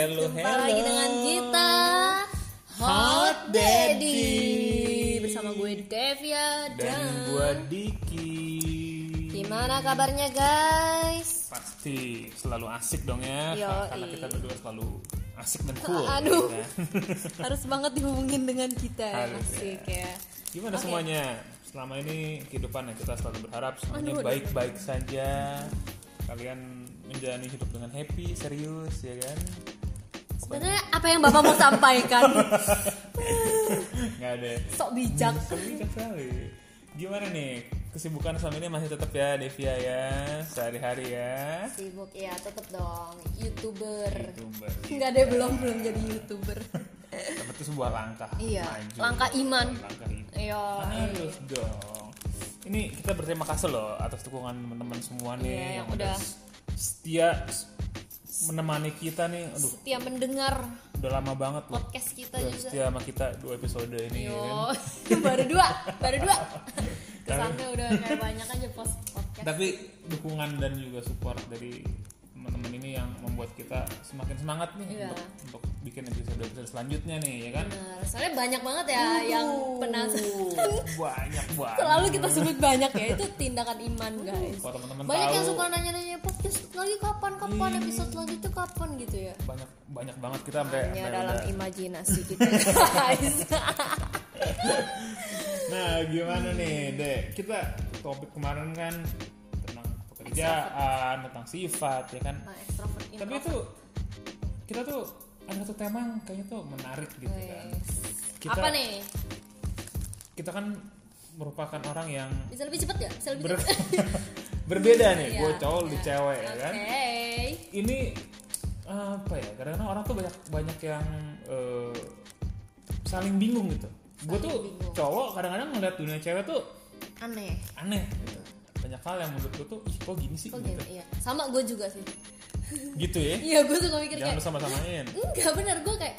hello, Jumpa hello. lagi dengan kita Hot Daddy. Bersama gue Devia Dan dan, gua Diki. Gimana kabarnya guys? Pasti selalu asik dong ya, Yoi. karena kita berdua selalu asik dan cool. Aduh. ya? Harus banget dihubungin dengan kita Harus, Asik ya Gimana Oke. semuanya? Selama ini kehidupan ya kita selalu berharap semuanya baik-baik saja. Kalian menjalani hidup dengan happy, serius ya kan? Sebenarnya apa yang bapak mau sampaikan? Nggak ada. Sok bijak Bijak sekali. Gimana nih? Kesibukan selama ini masih tetap ya Devia ya, sehari-hari ya. Sibuk ya tetep dong Youtuber Youtuber. Enggak deh belum belum jadi Youtuber Tapi itu sebuah langkah Iya, maju. langkah iman. Langkah iman. Iya Harus dong. Ini kita berterima kasih loh atas dukungan teman-teman semua nih Iya, yang udah setia menemani kita nih. Aduh, Setia mendengar udah lama banget loh. podcast kita Udah juga setia sama kita dua episode ini ya kan. Yo, baru dua, baru dua. Kesannya udah kayak banyak aja post podcast. Tapi dukungan dan juga support dari teman-teman ini yang membuat kita semakin semangat nih Iya. untuk untuk bikin episode-episode selanjutnya nih ya kan. Bener. Soalnya banyak banget ya yang penasaran. Uh, banyak banget. Selalu kita sebut banyak ya itu tindakan iman guys. Kalau teman-teman Banyak tahu, yang suka nanya-nanya podcast lagi kapan kapan Ih. episode selanjutnya kapan gitu ya. banyak banyak banget kita sampai Hanya dalam udah- imajinasi kita guys. Nah, gimana nih, Dek? Kita topik kemarin kan pekerjaan, tentang sifat, ya kan? Nah, extrovert Tapi itu kita tuh ada satu tema yang kayaknya tuh menarik gitu kan. Wes. Kita, Apa nih? Kita kan merupakan orang yang Bisa lebih cepat ya? Bisa lebih ber- berbeda nih, Iya, gue cowok di iya. cewek ya Oke. kan. Ini apa ya? Kadang-kadang orang tuh banyak banyak yang eh, saling bingung gitu. Gue tuh bingung. cowok kadang-kadang ngeliat dunia cewek tuh Aneh. aneh gitu. Banyak hal yang menurut gue tuh, ih kok gini sih Kok gitu. gitu? Iya. Sama gue juga sih. Gitu ya. Iya, gue suka mikir Jangan kayak bersama-samain. enggak bener gue kayak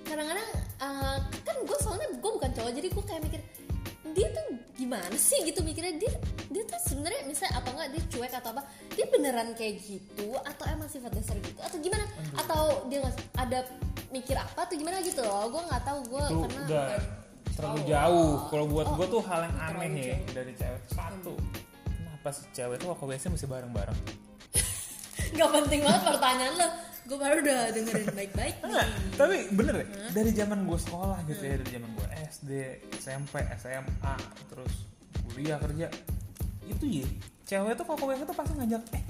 kadang-kadang eh, kan gue soalnya gue bukan cowok jadi gue kayak mikir dia tuh gimana sih gitu mikirnya dia dia tuh sebenarnya misalnya atau enggak dia cuek atau apa dia beneran kayak gitu atau emang sifat dasar gitu atau gimana atau dia nggak ada mikir apa atau gimana gitu loh gue nggak tahu gue karena udah terlalu jauh. Kalau buat Oh, gue tuh hal yang aneh jauh. dari cewek. Satu, sih cewek tuh waktu WC mesti bareng-bareng? nggak penting banget pertanyaan lo gue baru udah dengerin baik-baik Enggak, tapi bener ya, dari zaman gue sekolah gitu ya, dari zaman gue SD, SMP, SMA, terus kuliah kerja, itu ya, cewek tuh kalau WC tuh pasti ngajak, eh,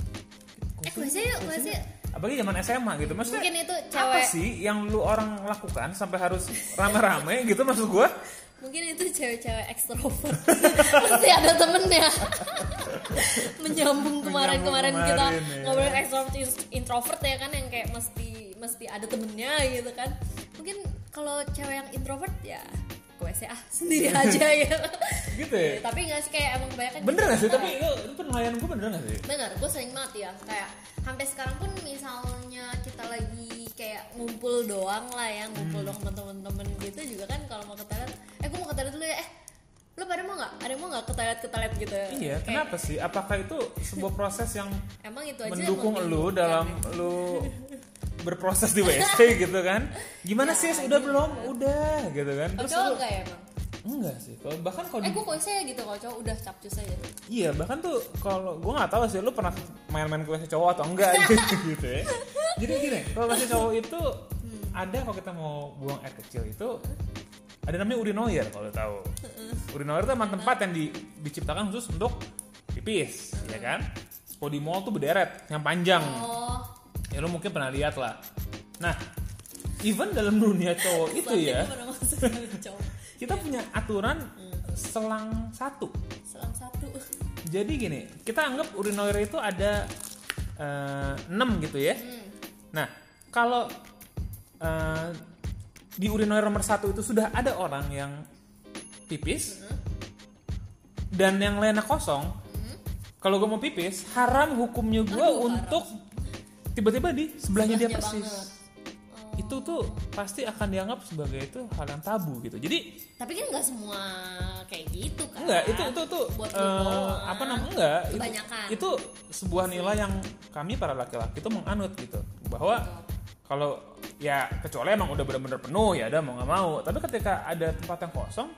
eh yuk sih apalagi zaman SMA gitu, maksudnya mungkin itu apa cewek sih yang lu orang lakukan sampai harus rame-rame gitu maksud gue? Mungkin itu cewek-cewek ekstrovert. Pasti ada temennya. Menyambung kemarin-kemarin kita kemarin, ya. ngobrolin ekstrovert introvert ya kan yang kayak mesti mesti ada temennya gitu kan. Mungkin kalau cewek yang introvert ya ke WC ah sendiri aja gitu. Gitu ya? Tapi nggak sih kayak emang kebanyakan Bener gitu. gak sih? Tapi itu, itu penilaian gue bener gak sih? Bener, gue sering banget ya kayak sampai sekarang pun misalnya kita lagi kayak ngumpul doang lah ya ngumpul Hmm. doang temen-temen gitu juga kan kalau mau ke toilet eh gue mau ke toilet dulu ya eh lo pada mau nggak ada mau nggak ke toilet ke toilet gitu Iya, Kayak, kenapa sih? Apakah itu sebuah proses yang emang itu aja mendukung membingungkan dalam ya. lu berproses di WC gitu kan? Gimana Ya, sih? Udah belum? Udah gitu kan? Terus lu enggak ya emang enggak sih. Kalau bahkan kalau eh gue kok saya gitu kalau cowok udah capcus aja iya, bahkan tuh kalau gua nggak tahu sih lu pernah main-main ke WC cowok atau enggak gitu ya. Jadi gini, kalau WC cowok itu Hmm. ada kalau kita mau buang air kecil itu ada namanya urinoir kalau tahu. Urinoir itu emang tempat yang di- diciptakan khusus untuk pipis, ya kan? Kalau di mall tuh berderet, yang panjang. oh Ya lu mungkin pernah lihat lah. Nah, even dalam dunia cowok itu ya, kita punya aturan selang satu. selang satu Jadi gini, kita anggap urinoir itu ada eh, 6 gitu ya. Hmm. Nah, kalau eh, di urinoir nomor satu itu sudah ada orang yang pipis dan yang lainnya kosong, kalau gue mau pipis, haram hukumnya gue Aduh, untuk tiba-tiba di sebelahnya dia persis. banget. Itu tuh pasti akan dianggap sebagai itu hal yang tabu gitu. Jadi tapi kan nggak semua kayak gitu kan enggak itu itu tuh buat eh, doang. apa namanya enggak itu, Kebanyakan. itu sebuah nilai yang kami para laki-laki itu menganut gitu bahwa kalau ya kecuali emang udah benar-benar penuh ya udah mau nggak mau. Tapi ketika ada tempat yang kosong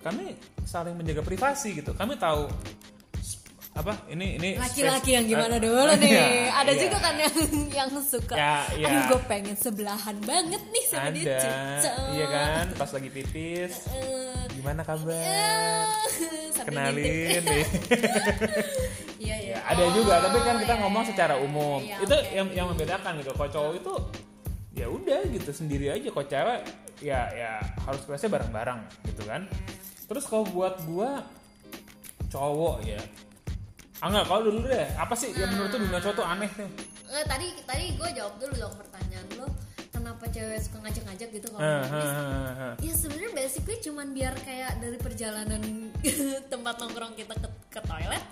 kami saling menjaga privasi gitu. Kami tahu apa ini ini laki-laki yang gimana eh, dulu nih? Iya, ada iya. juga kan yang yang suka Ya, iya. aduh gue pengen sebelahan banget nih sama dia ada. cocok. Iya kan? Pas lagi pipis. Eh, gimana kabar? Eh, sampai kenalin nih. Iya iya. Ya, ada juga tapi kan Oh, kita iya, ngomong iya. secara umum. Iya, itu oke. yang yang membedakan gitu. Kalau cowok itu ya udah gitu sendiri aja. Kalau cewek ya ya harus kelasnya bareng-bareng gitu kan. Terus kalau buat gua cowok ya. Ah enggak kalau dulu deh. Apa sih yang menurut tuh dunia cowok tuh aneh tuh Eh, tadi tadi gue jawab dulu dong pertanyaan lo kenapa cewek suka ngajak-ngajak gitu kalau Eh, nulis? eh, eh, eh. ya sebenarnya basically cuman biar kayak dari perjalanan tempat nongkrong kita ke, ke toilet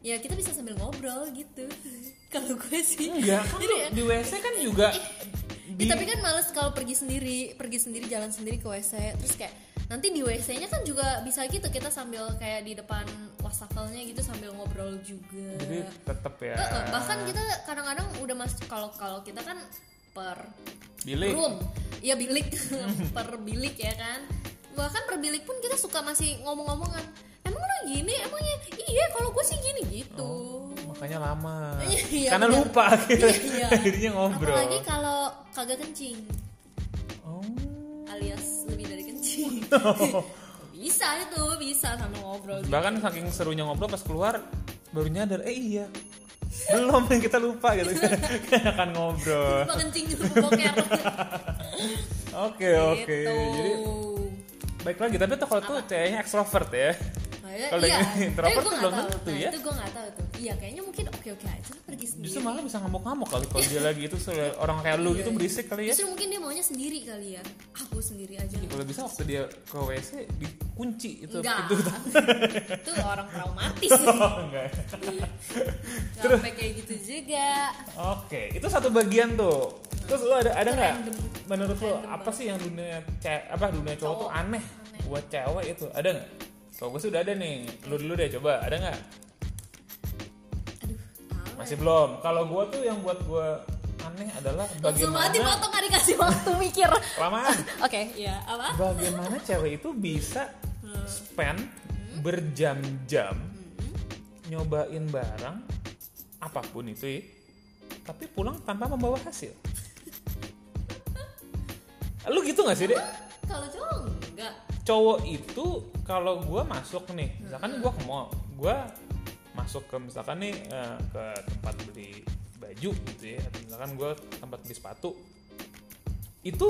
ya kita bisa sambil ngobrol gitu. Kalau gue sih. Enggak kan Jadi lu ya, di WC kan juga Ya, tapi kan males kalau pergi sendiri pergi sendiri jalan sendiri ke WC terus kayak nanti di WC-nya kan juga bisa gitu kita sambil kayak di depan wastafelnya gitu sambil ngobrol juga. Jadi tetep ya. Eh, eh, bahkan kita kadang-kadang udah masuk kalau kalau kita kan per bilik. room. Ya bilik. Per bilik ya kan. Bahkan per bilik pun kita suka masih ngomong-ngomongan. Emang lo gini? Emangnya? Iya kalau gue sih gini gitu makanya lama. Iya, karena bener. lupa. Akhirnya, Iya. akhirnya ngobrol. Apalagi kalau kagak kencing. Oh. Alias lebih dari kencing. Bisa itu bisa sama ngobrol gitu. bahkan saking serunya ngobrol pas keluar baru nyadar eh iya. Belum kita lupa gitu. Kan akan ngobrol. Lupa kencing lupa oke oke. Gitu. jadi baik lagi. Tapi tuh kalau tuh ceweknya ekstrovert ya Kayak- Kalau iya, yang introvert tuh belum tentu Nah, ya. Itu gue nggak tahu tuh. Iya, kayaknya mungkin oke-oke aja lah pergi sendiri. justru malah bisa ngamuk-ngamuk kali kalau dia lagi itu orang kayak lu gitu berisik kali ya Justru mungkin dia maunya sendiri kali ya. Aku sendiri aja. kalau bisa waktu dia ke WC dikunci itu Enggak. pintu itu orang traumatis. oh, enggak Sampai kayak gitu juga. Oke, itu satu bagian tuh. Terus lu ada ada Itu nggak? Menurut lu apa sih yang dunia apa dunia cowok tuh Cowok. aneh buat cewek itu? Ada nggak? Kalau gue sudah ada nih. Lu dulu deh coba. Ada nggak? Masih belum. Kalau gue tuh yang buat gue aneh adalah Langsung bagaimana mati potong gak dikasih waktu mikir. Oke, kelamaan. iya apa? Bagaimana cewek itu bisa spend berjam-jam nyobain barang apa pun itu ya, tapi pulang tanpa membawa hasil. Lu gitu gak sih dek? Kalau cowok enggak. Cowok itu kalau gue masuk nih misalkan gue ke mall gue masuk ke misalkan nih eh, ke tempat beli baju gitu ya atau misalkan gue tempat beli sepatu itu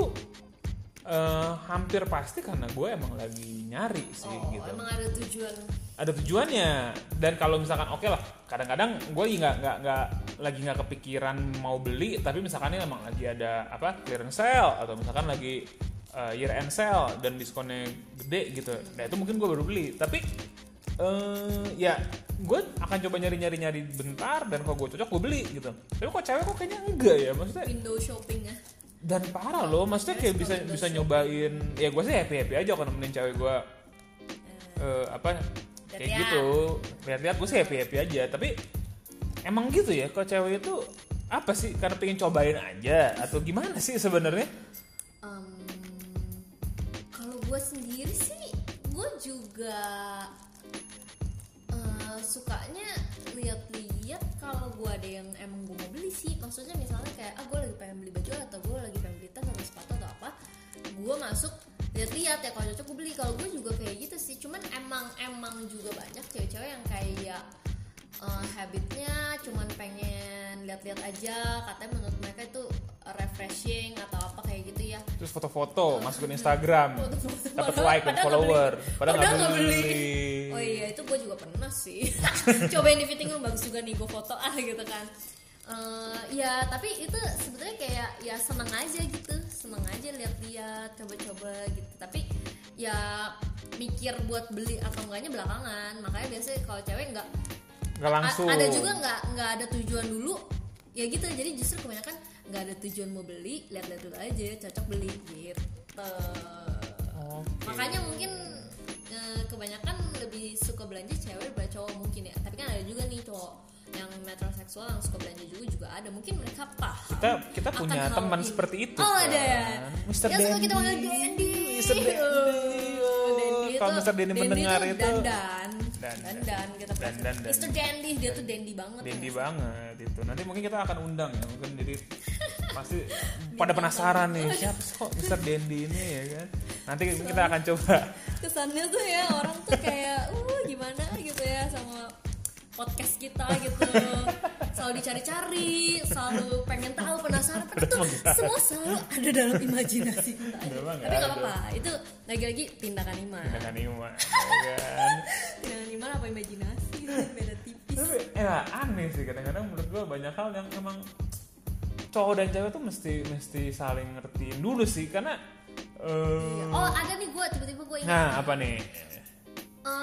eh, hampir pasti karena gue emang lagi nyari sih Oh, gitu. emang ada tujuan. ada tujuannya. Dan kalau misalkan oke lah kadang-kadang gue nggak nggak nggak lagi nggak kepikiran mau beli tapi misalkan ini emang lagi ada apa clearance sale atau misalkan lagi uh, year end sale dan diskonnya gede gitu. Nah itu mungkin gue baru beli. Tapi eh ya gue akan coba nyari-nyari nyari bentar dan kalau gue cocok gue beli gitu. Tapi kok cewek kok kayaknya enggak ya maksudnya? Window shopping ya. dan parah loh maksudnya kayak bisa bisa nyobain ya gue sih happy happy aja kalau nemenin cewek gue eh, apa kayak Lihat-lihat. gitu. Lihat-lihat gue sih happy happy aja. Tapi emang gitu ya kalau cewek itu apa sih? Karena pengen cobain aja atau gimana sih sebenarnya? Kalau gue sendiri sih gue juga eh, sukanya lihat-lihat kalau gue ada yang emang gue mau beli sih. Maksudnya misalnya kayak ah gue lagi pengen beli baju atau gue lagi pengen beli tas atau sepatu atau apa gue masuk lihat-lihat ya kalau cocok gue beli. Kalau gue juga kayak gitu sih cuman emang emang juga banyak cewek-cewek yang kayak eh, habitnya cuman pengen lihat-lihat aja. Katanya menurut mereka itu refreshing atau apa kayak gitu ya terus foto-foto masukin Instagram dapat like dan follower padahal nggak beli. beli. Oh iya itu gue juga pernah sih. Cobain di fitting room bagus juga nih gue foto ah gitu kan. Eh, ya tapi itu sebetulnya kayak ya seneng aja gitu, seneng aja lihat-lihat, coba-coba gitu. Tapi ya mikir buat beli atau enggaknya belakangan. Makanya biasanya kalau cewek nggak nggak langsung ada juga nggak nggak ada tujuan dulu. Ya gitu. Jadi justru kebanyakan nggak ada tujuan mau beli, lihat-lihat dulu aja, cocok beli gitu Oke. makanya mungkin eh, kebanyakan lebih suka belanja cewek daripada cowok mungkin ya tapi kan ada juga nih cowok yang metroseksual yang suka belanja juga juga ada mungkin mereka paham kita kita punya teman seperti itu oh kan. ada ya Mr. yang suka kita panggil Dandy Mr. Dandy. Oh, Kalau Mr. Dandy mendengar itu- dandan Dan- dandan kita dan- dan- dan- Mr. Dandy dia tuh dandy banget Dendi ya. banget itu. Nanti mungkin kita akan undang ya. Mungkin jadi pasti pada penasaran nih siapa sih kok Mr. Dendi ini ya kan. Nanti kita akan coba. kesannya tuh ya orang tuh kayak uh gimana gitu ya sama podcast kita gitu. Selalu dicari-cari selalu pengen tahu penasaran. Tuh semua selalu ada dalam imajinasi kita. Tapi nggak apa-apa itu lagi-lagi tindakan iman. Dengan Ima, ya kan. tindakan iman apa imajinasi? Beda tipis. Tapi ya aneh sih kadang-kadang menurut gua banyak hal yang emang cowok dan cewek tuh mesti mesti saling ngertiin dulu sih karena eh, oh ada nih gue tiba-tiba gue ingat. Nah apa nih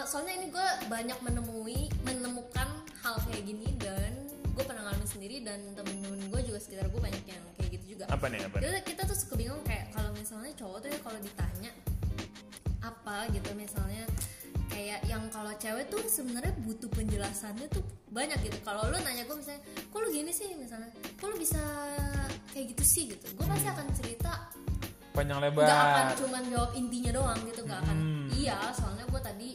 soalnya ini gue banyak menemui menemukan hal kayak gini dan gue pernah ngalamin sendiri dan temen-temen gue juga sekitar gue banyak yang kayak gitu juga apa nih apa nih Jadi kita tuh suka bingung kayak kalau misalnya cowok tuh ya kalau ditanya apa gitu misalnya kayak yang kalau cewek tuh sebenarnya butuh penjelasannya tuh banyak gitu. Kalau lu nanya gue misalnya, kok lu gini sih misalnya, kok lu bisa kayak gitu sih gitu. Gue pasti akan cerita panjang nggak akan lebar cuman jawab intinya doang gitu nggak akan Hmm. iya soalnya gue tadi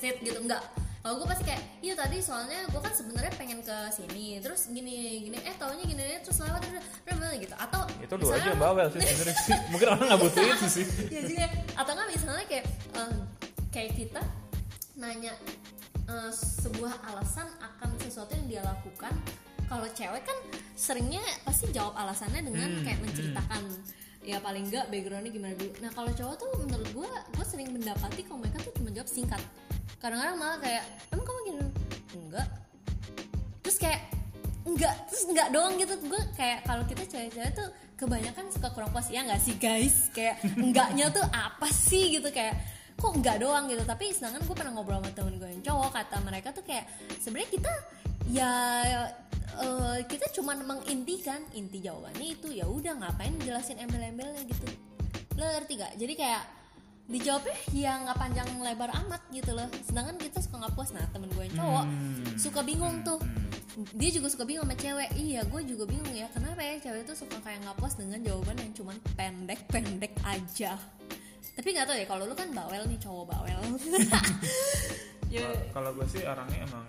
that's it gitu nggak. Kalau gue pasti kayak iya tadi soalnya gue kan sebenarnya pengen ke sini terus gini gini eh taunya gini, gini terus lewat terus terus gitu. Atau itu dua aja bawel sih sebenarnya. Mungkin orang nggak butuh itu sih. Ya juga. Atau nggak misalnya kayak eh, kayak kita nanya eh, sebuah alasan akan sesuatu yang dia lakukan. Kalau cewek kan seringnya pasti jawab alasannya dengan Hmm, kayak menceritakan. Ya paling enggak backgroundnya gimana dulu. Nah kalau cowok tuh menurut gue gue sering mendapati kalau mereka tuh cuma jawab singkat kadang-kadang malah kayak emang kamu gini? Enggak. Terus kayak enggak. Terus enggak doang gitu. Gue kayak kalau kita cewek-cewek tuh kebanyakan suka kurang puas ya nggak sih guys? Kayak enggaknya tuh apa sih? Gitu kayak kok enggak doang? Gitu. Tapi sedangkan gue pernah ngobrol sama temen gue yang cowok kata mereka tuh kayak sebenarnya kita ya eh, kita cuma mengintikan inti jawabannya itu ya udah ngapain jelasin embel-embelnya? Gitu. Lo ngerti gak jadi kayak dijawabnya ya nggak panjang lebar amat gitu loh. Sedangkan kita suka nggak puas. Nah temen gue yang cowok Hmm. suka bingung tuh. Dia juga suka bingung sama cewek. Iya gue juga bingung ya. Kenapa ya cewek tuh suka kayak nggak puas dengan jawaban yang cuman pendek-pendek aja? Tapi nggak tahu ya kalau lu kan bawel nih cowok bawel. Ya kalau gue sih orangnya emang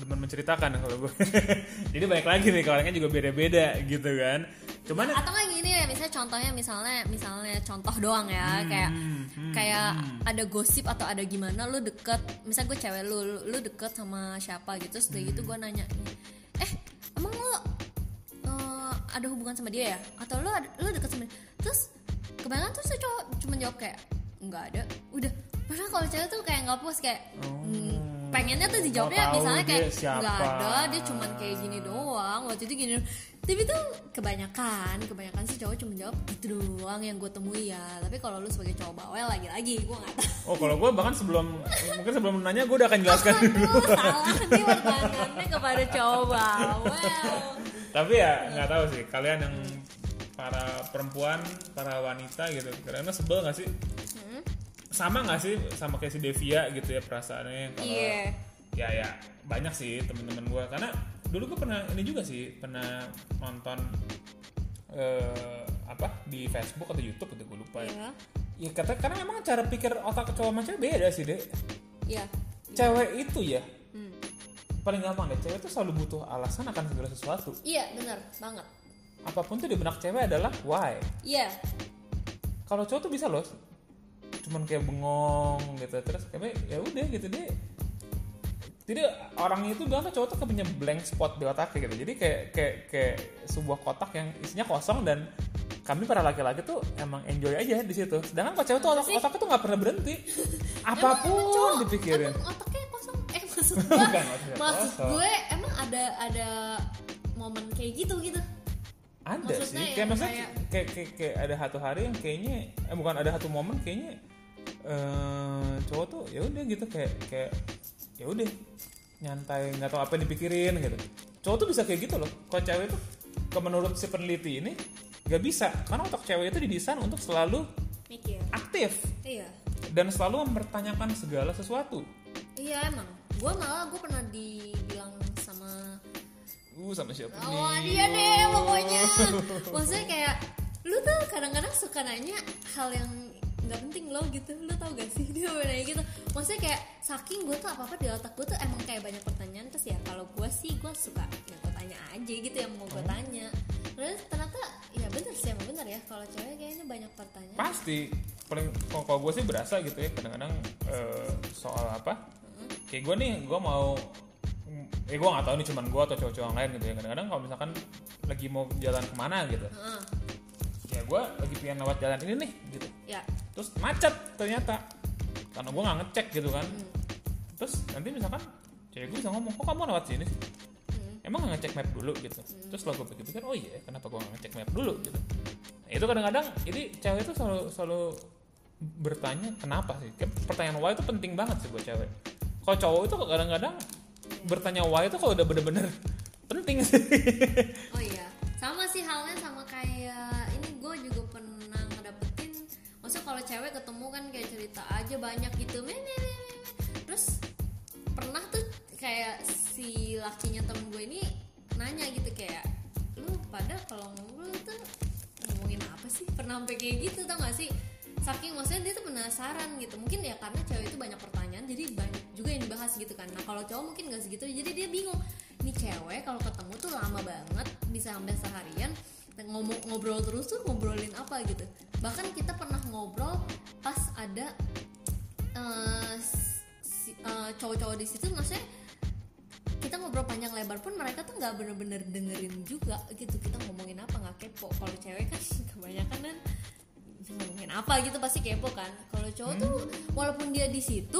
demen menceritakan kalau gue jadi banyak lagi nih kalau orangnya juga beda-beda gitu kan. Cuman atau nggak gini ya misalnya contohnya misalnya misalnya contoh doang ya kayak Hmm, hmm, kayak ada gosip atau ada gimana lu deket misal gue cewek lu lu, lu deket sama siapa gitu terus udah gitu gue nanya eh emang lu eh, ada hubungan sama dia ya? Atau lu ada, lu deket sama dia? Terus kebanyakan tuh cowok cuma jawab kayak nggak ada. Udah padahal kalau cewek tuh kayak nggak puas kayak hmm, pengennya tuh dijawabnya tahu misalnya kayak nggak ada dia cuman kayak gini doang. Waktu itu gini tapi tuh kebanyakan kebanyakan sih cowok cuma jawab gitu doang yang gue temui ya. Tapi kalau lu sebagai cowok bawel lagi-lagi gue nggak tahu. Oh kalau gue bahkan sebelum mungkin sebelum nanya gue udah akan jelaskan. Dulu Aduh, salah nih pertanyaannya kepada cowok bawel. Tapi ya nggak tahu sih. Kalian yang para perempuan para wanita gitu karena sebel nggak sih? Sama nggak sih sama kayak si Devia gitu ya perasaannya kalau Iya. ya ya banyak sih temen-temen gue karena dulu gue pernah ini juga sih pernah nonton eh, apa di Facebook atau YouTube gitu gue lupa ya. Iya. Ya kata karena emang cara pikir otak cowok sama cewek beda sih deh. Iya. Cewek itu ya Hmm. paling gampang deh cewek itu selalu butuh alasan akan segala sesuatu. Iya benar banget. Apa pun tuh di benak cewek adalah why. Iya. Kalau cowok tuh bisa loh cuman kayak bengong gitu. Terus kayak ya udah gitu deh. Jadi orang itu bilang tuh cowok tuh kayak punya blank spot di otaknya gitu. Jadi kayak kayak kayak sebuah kotak yang isinya kosong dan kami para laki-laki tuh emang enjoy aja di situ. Sedangkan kalau cewek tuh otak otaknya tuh nggak pernah berhenti. Apa pun Emang cowok- dipikirin. Emang otaknya kosong. Eh maksud gue, Bukan, maksud kosong. gue emang ada ada momen kayak gitu gitu. ada Maksudnya sih. yang kayak maksudnya kayak- kayak, kayak, kayak ada satu hari yang kayaknya eh bukan ada satu momen kayaknya eh cowok tuh ya udah gitu kayak kayak ya udah nyantai nggak tahu apa yang dipikirin gitu. Cowok tuh bisa kayak gitu loh. Kalau cewek tuh ke menurut si peneliti ini nggak bisa. Karena otak cewek itu didesain untuk selalu Mikir. aktif. Iya. dan selalu mempertanyakan segala sesuatu. Iya emang. Gue malah gue pernah dibilang sama uh sama siapa oh nih? dia deh pokoknya. Maksudnya kayak lu tuh kadang-kadang suka nanya hal yang nggak penting lo gitu. Lu tau gak sih? Dia nanya gitu. Maksudnya kayak saking gue tuh apa apa di otak gue tuh emang kayak banyak pertanyaan. Terus ya kalau gue sih gue suka ya gue tanya aja gitu yang mau gue tanya. Terus ternyata ya bener sih emang bener ya. Kalau cewek kayaknya banyak pertanyaan. Pasti. Paling kalau gue sih berasa gitu ya kadang-kadang eh, soal apa? Kayak gue nih gue mau eh gue nggak tahu nih cuman gue atau cowok-cowok yang lain gitu ya. Kadang-kadang kalau misalkan lagi mau jalan ke mana gitu. Heeh. ya gue lagi pengen lewat jalan ini nih gitu. Ya terus macet ternyata. Karena gue nggak ngecek gitu kan. Hmm. terus nanti misalkan cewek gue bisa ngomong kok kamu lewat sini sih? Hmm. emang nggak ngecek map dulu? Gitu. Terus lo gue pikir-pikir oh iya kenapa gue nggak ngecek map dulu? Gitu. Nah, itu kadang-kadang jadi cewek itu selalu selalu bertanya kenapa sih? Kayak pertanyaan why itu penting banget sih buat cewek. Kalau cowok itu kadang-kadang bertanya why itu kalau udah bener-bener penting sih. Oh iya, sama sih halnya sama kayak cewek ketemu kan kayak cerita aja banyak gitu, me, me, me, me. terus pernah tuh kayak si lakinya temen gue ini nanya gitu kayak, lu pada kalau ngobrol tuh ngomongin apa sih? Pernah sampai kayak gitu tau gak sih? Saking maksudnya dia tuh penasaran gitu Mungkin ya karena cewek itu banyak pertanyaan Jadi banyak juga yang dibahas gitu kan Nah kalau cowok mungkin gak segitu Jadi dia bingung Nih cewek kalau ketemu tuh lama banget Bisa sampai seharian ngomong ngobrol terus tuh ngobrolin apa gitu Bahkan kita pernah ngobrol Pas ada eh, si- eh, Cowok-cowok di situ maksudnya kita ngobrol panjang lebar pun mereka tuh nggak bener-bener dengerin juga gitu. Kita ngomongin apa nggak kepo. Kalau cewek kan kebanyakan kan ngomongin apa? gitu pasti kepo kan. Kalau cowok tuh walaupun dia di situ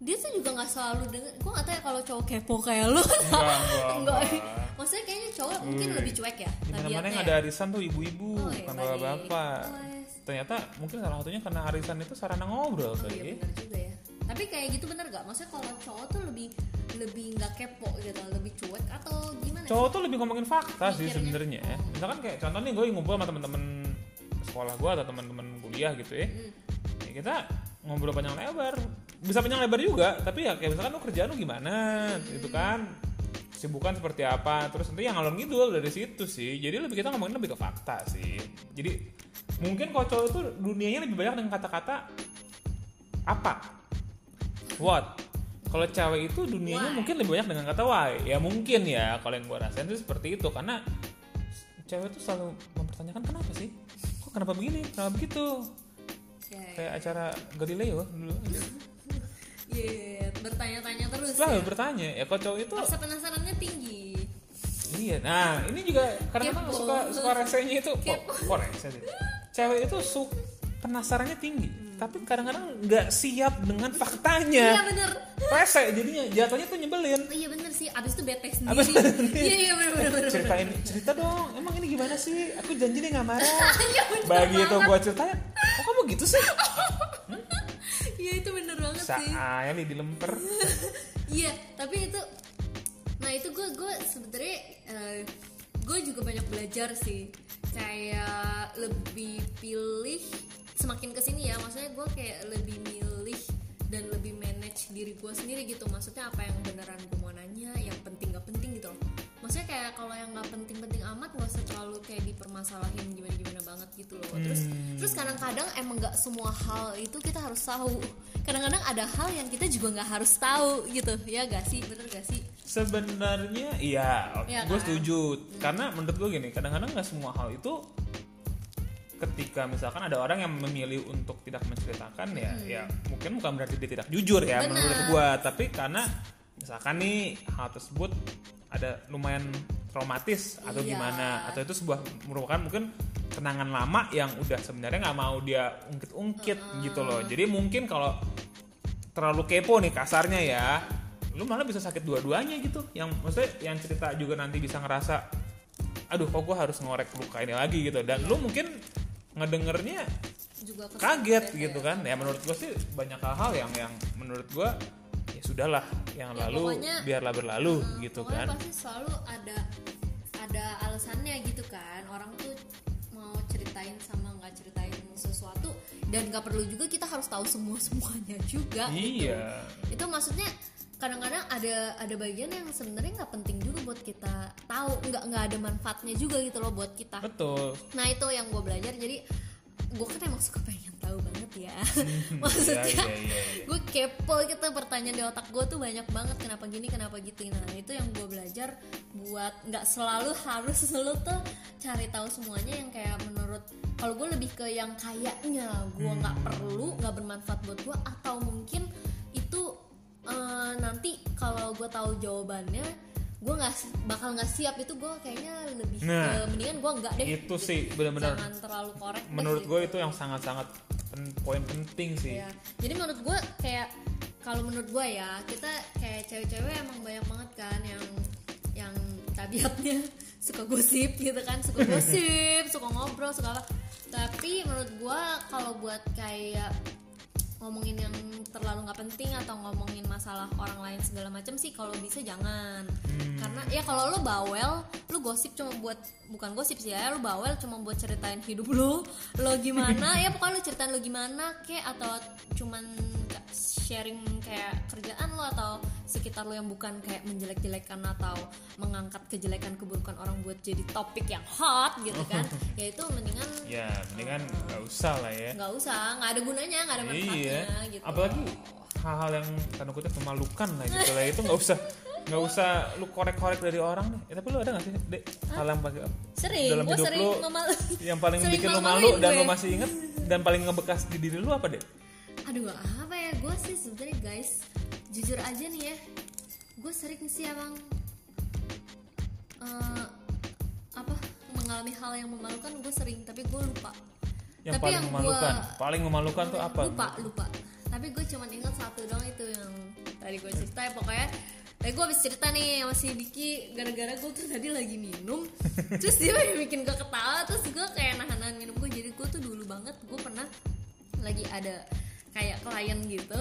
dia tuh juga nggak selalu denger gue nggak tahu ya kalau cowok kepo kayak lu enggak maksudnya kayaknya cowok mungkin Wih. lebih cuek ya tabiatnya yang ya. ada arisan tuh ibu-ibu Oh, iya, Oh, yes. ternyata mungkin salah satunya karena arisan itu sarana ngobrol Oh kali iya ya. juga ya. Tapi kayak gitu bener gak? Maksudnya kalau cowok tuh lebih lebih nggak kepo gitu, lebih cuek atau gimana? cowok tuh lebih ngomongin fakta sih sebenarnya ya. misalkan kayak contoh nih gue ngumpul sama teman-teman sekolah gue atau teman-teman kuliah gitu ya Hmm. ya kita ngobrol panjang lebar bisa panjang lebar juga. Tapi ya kayak misalkan lu kerjaan lu gimana? Gitu kan. Sibukan seperti apa? Terus nanti yang ngalor ngidul dari situ sih. Jadi lebih kita ngomongin lebih ke fakta sih. Jadi mungkin kalau cowok itu dunianya lebih banyak dengan kata-kata apa? What? Kalau cewek itu dunianya Why? mungkin lebih banyak dengan kata why. Ya mungkin ya kalau yang gue rasain itu seperti itu. Karena cewek itu selalu mempertanyakan kenapa sih? Kok kenapa begini? Kenapa begitu? Ya, ya. kayak acara Galileo dulu Iya, bertanya-tanya terus selalu ya. bertanya ya kalau cowok itu Rasa penasarannya tinggi. iya nah ini juga kadang-kadang Kepo. suka suka resenya itu kok Kepo. kok rese sih cewek itu su penasarannya tinggi tapi kadang-kadang nggak siap dengan Iya faktanya bener. rese jadinya jatuhnya tuh nyebelin Oh, iya bener sih. Abis itu bete Abis sendiri. Iya iya bener bener bener. ceritain cerita dong emang ini gimana sih aku janji deh nggak marah Iya begitu banget. gua ceritain kok kamu gitu sih Iya banget sih. saya nih dilemper. Iya, tapi itu nah itu gue gue sebenarnya gue juga banyak belajar sih. Kayak lebih pilih semakin ke sini ya maksudnya gue kayak lebih milih dan lebih manage diri gue sendiri gitu. Maksudnya apa yang beneran gue mau nanya yang penting gak penting gitu loh kayak kalau yang nggak penting-penting amat gak usah terlalu kayak dipermasalahin gimana-gimana banget gitu loh. Terus terus kadang-kadang emang nggak semua hal itu kita harus tahu. Kadang-kadang ada hal yang kita juga nggak harus tahu gitu. Ya gak sih? Bener gak sih? Sebenarnya iya Iya gue kan? setuju. Karena menurut gue gini kadang-kadang nggak semua hal itu ketika misalkan ada orang yang memilih untuk tidak menceritakan ya ya mungkin bukan berarti dia tidak jujur ya Hmm. Benar. menurut gue tapi karena misalkan nih hal tersebut ada lumayan traumatis atau Iya. gimana. Atau itu sebuah merupakan mungkin kenangan lama yang udah sebenarnya nggak mau dia ungkit-ungkit gitu loh. Jadi mungkin kalau terlalu kepo nih kasarnya ya lu malah bisa sakit dua-duanya gitu. Yang maksudnya yang cerita juga nanti bisa ngerasa aduh kok gue harus ngorek luka ini lagi gitu. Dan lu mungkin ngedengernya juga kaget bete gitu ya. kan. Ya menurut gue sih banyak hal-hal yang yang menurut gue ya sudahlah yang Ya, lalu pokoknya- biarlah berlalu Hmm, gitu kan. pasti selalu ada ada alasannya gitu kan. Orang tuh mau ceritain sama nggak ceritain sesuatu dan nggak perlu juga kita harus tahu semua semuanya juga gitu. iya. Itu maksudnya kadang-kadang ada ada bagian yang sebenarnya nggak penting juga buat kita tahu nggak nggak ada manfaatnya juga gitu loh buat kita. Betul. Nah itu yang gue belajar. Jadi gue kan emang suka pengen tahu banget ya. Maksudnya Iya, iya, iya, iya. gue kepo gitu pertanyaan di otak gue tuh banyak banget kenapa gini kenapa gitu. Nah itu yang gue belajar buat nggak selalu harus selalu tuh cari tahu semuanya yang kayak menurut kalau gue lebih ke yang kayaknya gue nggak perlu nggak bermanfaat buat gue atau mungkin itu eh, nanti kalau gue tahu jawabannya gue nggak bakal nggak siap itu gue kayaknya lebih ke Nah, mendingan gue nggak deh. itu sih benar-benar jangan terlalu korek menurut gitu. gue itu yang sangat-sangat pen- poin penting sih. Iya. Jadi menurut gue kayak kalau menurut gue ya kita kayak cewek-cewek emang banyak banget kan yang yang tabiatnya suka gosip gitu kan suka gosip suka ngobrol suka apa. Tapi menurut gue kalau buat kayak ngomongin yang terlalu nggak penting atau ngomongin masalah orang lain segala macam sih kalau bisa jangan. Karena ya kalau lo bawel lo gosip cuma buat bukan gosip sih ya lo bawel cuma buat ceritain hidup lo lo gimana ya pokoknya lo ceritain lo gimana kek atau cuman sharing kayak kerjaan lo atau sekitar lo yang bukan kayak menjelek-jelekan atau mengangkat kejelekan keburukan orang buat jadi topik yang hot gitu kan. Ya itu mendingan ya mendingan nggak usah lah ya. nggak usah nggak ada gunanya nggak ada manfaatnya iya gitu. Apalagi hal-hal yang tanda kutip memalukan lah gitu lah. Itu nggak usah nggak usah lu korek-korek dari orang nih. Ya, tapi lu ada nggak sih dek hal yang pakai sering dalam gue hidup sering lu ngemal- yang paling sering bikin lu malu dan gue. lu masih inget dan paling ngebekas di diri lu apa deh aduh apa ya? Gue sih sebenarnya guys jujur aja nih ya. Gue sering sih emang eh, apa mengalami hal yang memalukan gue sering tapi gue lupa. Yang Tapi paling yang memalukan? Gua- paling memalukan tuh apa? Lupa lupa. Tapi gue cuma ingat satu dong itu yang tadi gue cerita ya pokoknya. Tadi gue habis cerita nih sama si Vicky gara-gara gue tuh tadi lagi minum Terus dia bikin gue ketawa Terus gue kayak nahan-nahan minum gue Jadi gue tuh dulu banget gue pernah lagi ada kayak klien gitu.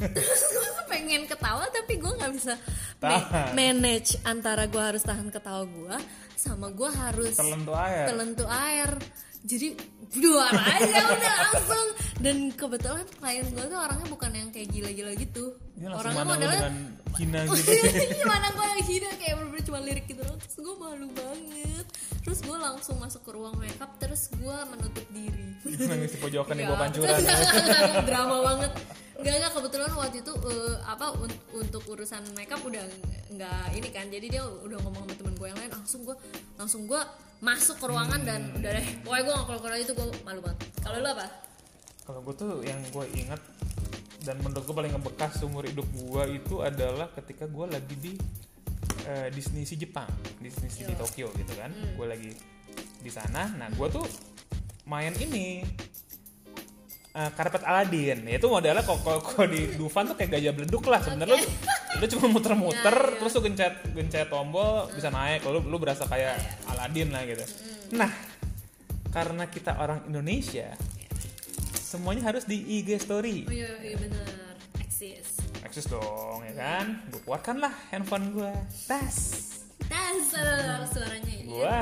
Terus gue pengen ketawa tapi gue nggak bisa ma- manage antara gue harus tahan ketawa gue Sama gue harus telan tuh air. telan tuh air jadi luar aja udah langsung. Dan kebetulan klien gue tuh orangnya bukan yang kayak gila-gila gitu. Langsung orangnya modelnya gitu? Gimana gue yang hina? Kayak bener-bener cuma lirik gitu doang. Terus gue malu banget. Terus gue langsung masuk ke ruang makeup terus gue menutup diri. Nangis di pojokan di Ya, bawah pancuran. Drama banget. Enggak enggak kebetulan waktu itu eh, apa un- untuk urusan makeup udah nggak ini kan. Jadi dia udah ngomong sama temen gue yang lain. Langsung gue langsung gue masuk ke ruangan dan udah deh. Pokoknya gue nggak keluar keluar itu gue malu banget. Kalau lu apa? Kalau gue tuh yang gue ingat dan menurut gue paling ngebekas seumur hidup gue itu adalah ketika gue lagi di eh, Disney Sea Jepang Disney Sea di Yo. Tokyo gitu kan. Hmm. gue lagi di sana. Nah gue tuh main ini eh, karpet Aladdin. Ya itu modelnya kok kok di Dufan tuh kayak gajah beleduk lah sebenarnya. Lu lu cuma muter-muter Ya, ya. terus lu gencet gencet tombol bisa naik. Lu lu berasa kayak Aladdin lah gitu. Nah karena kita orang Indonesia semuanya harus di IG story. Oh iya iya bener eksis. Akses dong ya kan? Gue keluarkan lah handphone gue tas. Dasar suaranya ya. Gue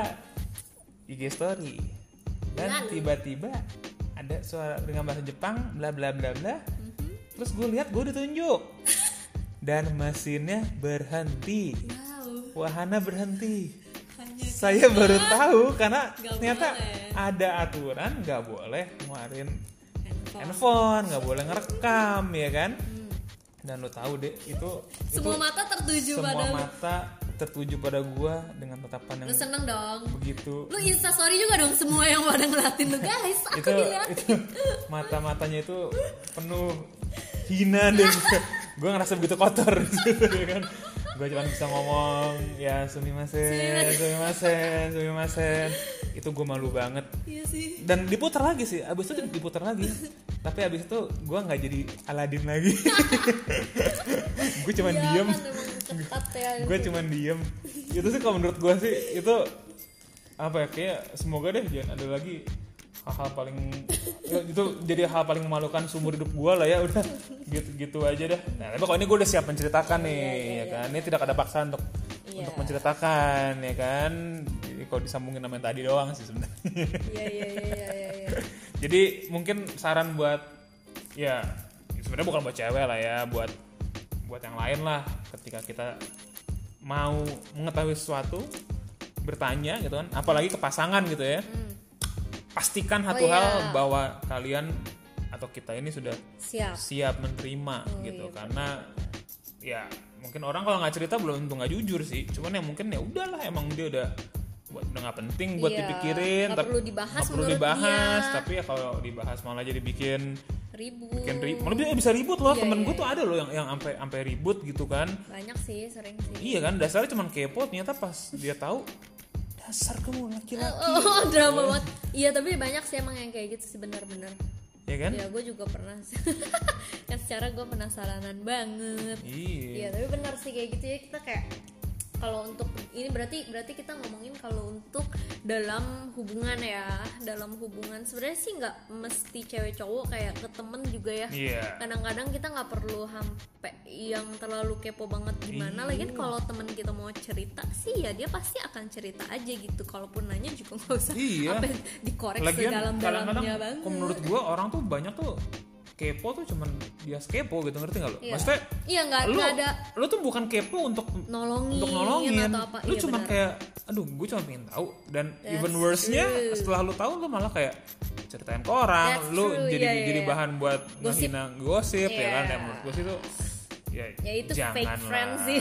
IG story. Dan tiba-tiba ada suara dengan bahasa Jepang bla bla bla bla. Mhm. terus gue lihat gue ditunjuk dan mesinnya berhenti. Wow. Wahana berhenti. Hanya saya baru tahu karena ternyata boleh. ada aturan nggak boleh ngeluarin handphone. nggak boleh ngerekam ya kan? Dan lo tahu deh itu semua itu mata tertuju semua pada mata tertuju pada gua dengan tatapan yang lu seneng dong. begitu. Lu insta story juga dong semua yang pada ngeliatin lu. Guys aku itu diliatin. itu mata matanya itu penuh hina dan gue ngerasa begitu kotor. Gitu ya kan? Gue cuma bisa ngomong ya sumimasen sumimasen sumimasen itu gue malu banget. Iya sih. Dan diputar lagi sih abis itu diputar lagi. Tapi abis itu gue nggak jadi Aladin lagi. Gue cuman Iya diem. kan ya gue cuman diem. Itu sih kalau menurut gue sih itu apa ya kayak semoga deh jangan ada lagi hal-hal paling ya, itu jadi hal paling memalukan seumur hidup gue lah ya udah gitu gitu aja dah nah tapi kalau ini gue udah siap menceritakan nih ya kan ini tidak ada paksaan untuk Iya. untuk menceritakan ya kan jadi kalau disambungin sama yang tadi doang sih sebenarnya iya iya iya iya iya iya. Jadi mungkin saran buat ya sebenarnya bukan buat cewek lah ya, buat buat yang lain lah ketika kita mau mengetahui sesuatu bertanya gitu kan, apalagi ke pasangan gitu ya. Pastikan satu Oh, hal iya. bahwa kalian atau kita ini sudah siap. siap menerima Oh, gitu. iya, karena ya mungkin orang kalau nggak cerita belum tentu nggak jujur sih. Cuman ya mungkin ya udahlah emang dia udah buat udah nggak penting buat Iya, dipikirin nggak tapi- perlu dibahas nggak perlu dibahas. Dia. tapi ya kalau dibahas malah jadi bikin ribut. bikin ribut malah bisa- bisa ribut loh. Iya, temen iya, gue tuh ada loh yang yang sampai sampai ribut gitu kan. Banyak sih sering sih. Iya kan dasarnya cuman kepo ternyata pas dia tahu dasar kamu laki-laki. Oh drama banget. Iya tapi banyak sih emang yang kayak gitu sih benar-benar ya kan? Ya gue juga pernah. Kan secara gue penasaranan banget. Iya. Iya tapi benar sih kayak gitu ya kita kayak kalau untuk ini berarti berarti kita ngomongin kalau untuk dalam hubungan ya dalam hubungan. Sebenarnya sih nggak mesti cewek cowok kayak ke temen juga ya. Iya. Kadang-kadang kita nggak perlu sampai yang terlalu kepo banget gimana lagi kan kalau temen kita mau cerita sih ya dia pasti akan cerita aja gitu. Kalaupun nanya juga nggak usah Iya. sampai dikorek Lagian sedalam-dalamnya kadang-kadang banget. menurut gua orang tuh banyak tuh kepo tuh cuman dia kepo gitu ngerti gak lo? Iya. Maksudnya iya nggak lu nggak ada lu tuh bukan kepo untuk nolongin, untuk nolongin. atau apa Lu iya, cuma benar. kayak aduh gue cuma pengen tahu dan That's even worse-nya true. setelah lu tahu lu malah kayak ceritain ke orang, That's lu true, jadi iya, iya, jadi iya. bahan buat Gosip. gosip ya kan Iya. yang menurut gue sih tuh ya, ya itu jangan fake lah. friends sih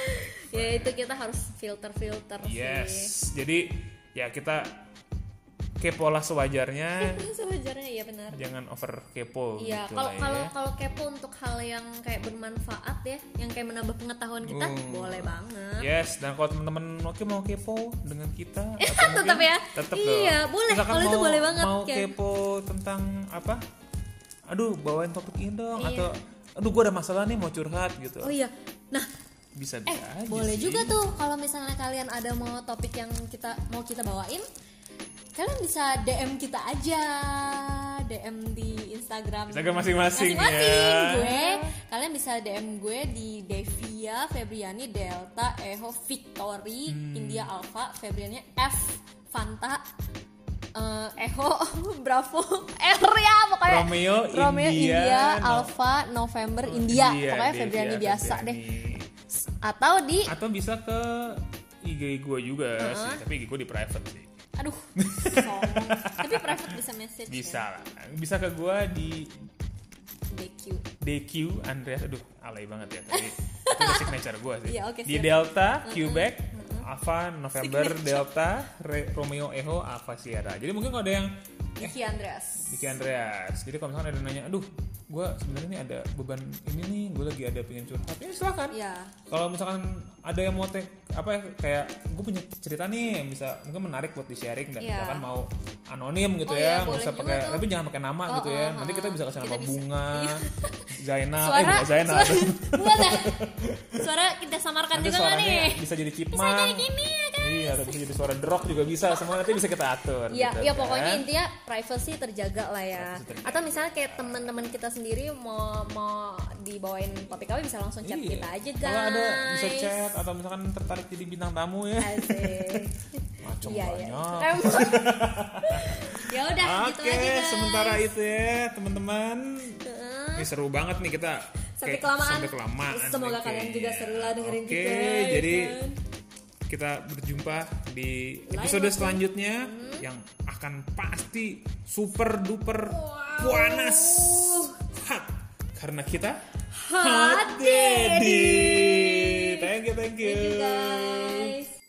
ya itu kita harus filter filter Yes. sih Jadi ya kita kepo lah sewajarnya, sewajarnya iya benar jangan over kepo Iya, gitu kalau ya. kalau kepo untuk hal yang kayak bermanfaat ya, yang kayak menambah pengetahuan kita, Hmm. boleh banget. Yes, dan kalau teman-teman oke mau kepo dengan kita, Tetap ya? tetap Iya, dong. boleh. Misalkan Kalau itu boleh banget, Mau kayak- kepo tentang apa? Aduh, bawain topik ini dong, Iya. atau aduh gue ada masalah nih mau curhat gitu. Oh iya, nah Bisa eh bisa aja boleh sih. juga tuh kalau misalnya kalian ada mau topik yang kita mau kita bawain, kalian bisa DM kita aja, DM di Instagram. Instagram masing-masing ya. Gue, kalian bisa DM gue di Devia Febriani Delta Eho Victory Hmm. India Alpha Febriani F Fanta eh, Eho Bravo R ya pokoknya Romeo, Romeo India, India, no- Alpha November India Iya, pokoknya Devia, Febriani biasa Febriani. deh atau di Atau bisa ke IG gue juga sih, tapi IG gue di private sih. Aduh tapi private bisa message Bisa lah. Bisa ke gue di ya. DQ DQ Andreas. Aduh alay banget ya. Tapi itu udah signature gue sih. Iya, oke, di siap. Delta Quebec Alpha November Delta Re- Romeo Echo Alpha Sierra. Jadi mungkin kalau ada yang Diki Andreas. Diki Andreas. Jadi kalau misalkan ada nanya aduh gue sebenarnya nih ada beban ini nih gue lagi ada pengen curhat. Ya silakan. Ya kalau misalkan ada yang mau tek apa ya kayak gue punya cerita nih yang bisa mungkin menarik buat di sharing dan Iya. misalkan mau anonim gitu Oh ya iya, nggak usah pakai tuh. tapi jangan pakai nama Oh, gitu ya. Oh, nanti oh, kita bisa kasih nama bisa. bunga Iya. Zainal eh suara. bukan Zainal. Suara, ya? suara kita samarkan nanti juga nih? bisa jadi bisa cipman jadi ya kan iya atau bisa jadi suara drop juga bisa semua nanti bisa kita atur Ya, gitu ya kan. pokoknya intinya privacy terjaga lah ya. Terjaga. Atau misalnya kayak teman-teman kita sendiri mau mau dibawain topik apa bisa langsung chat Iya. kita aja guys. kalau ada bisa chat atau misalkan tertarik jadi bintang tamu ya Asik. macam Iya ya. banyak Emang. ya udah gitu Oke, aja guys. sementara itu ya teman-teman. Heeh. Ini seru banget nih kita. Sampai kelamaan. Sampai kelamaan. Semoga nih kalian juga seru lah dengerin Oke, kita, ya jadi kan? Kita berjumpa di Lain episode waktu. selanjutnya yang akan pasti super duper panas hot karena kita Hot daddy. Daddy. Thank you, thank you. Thank you guys.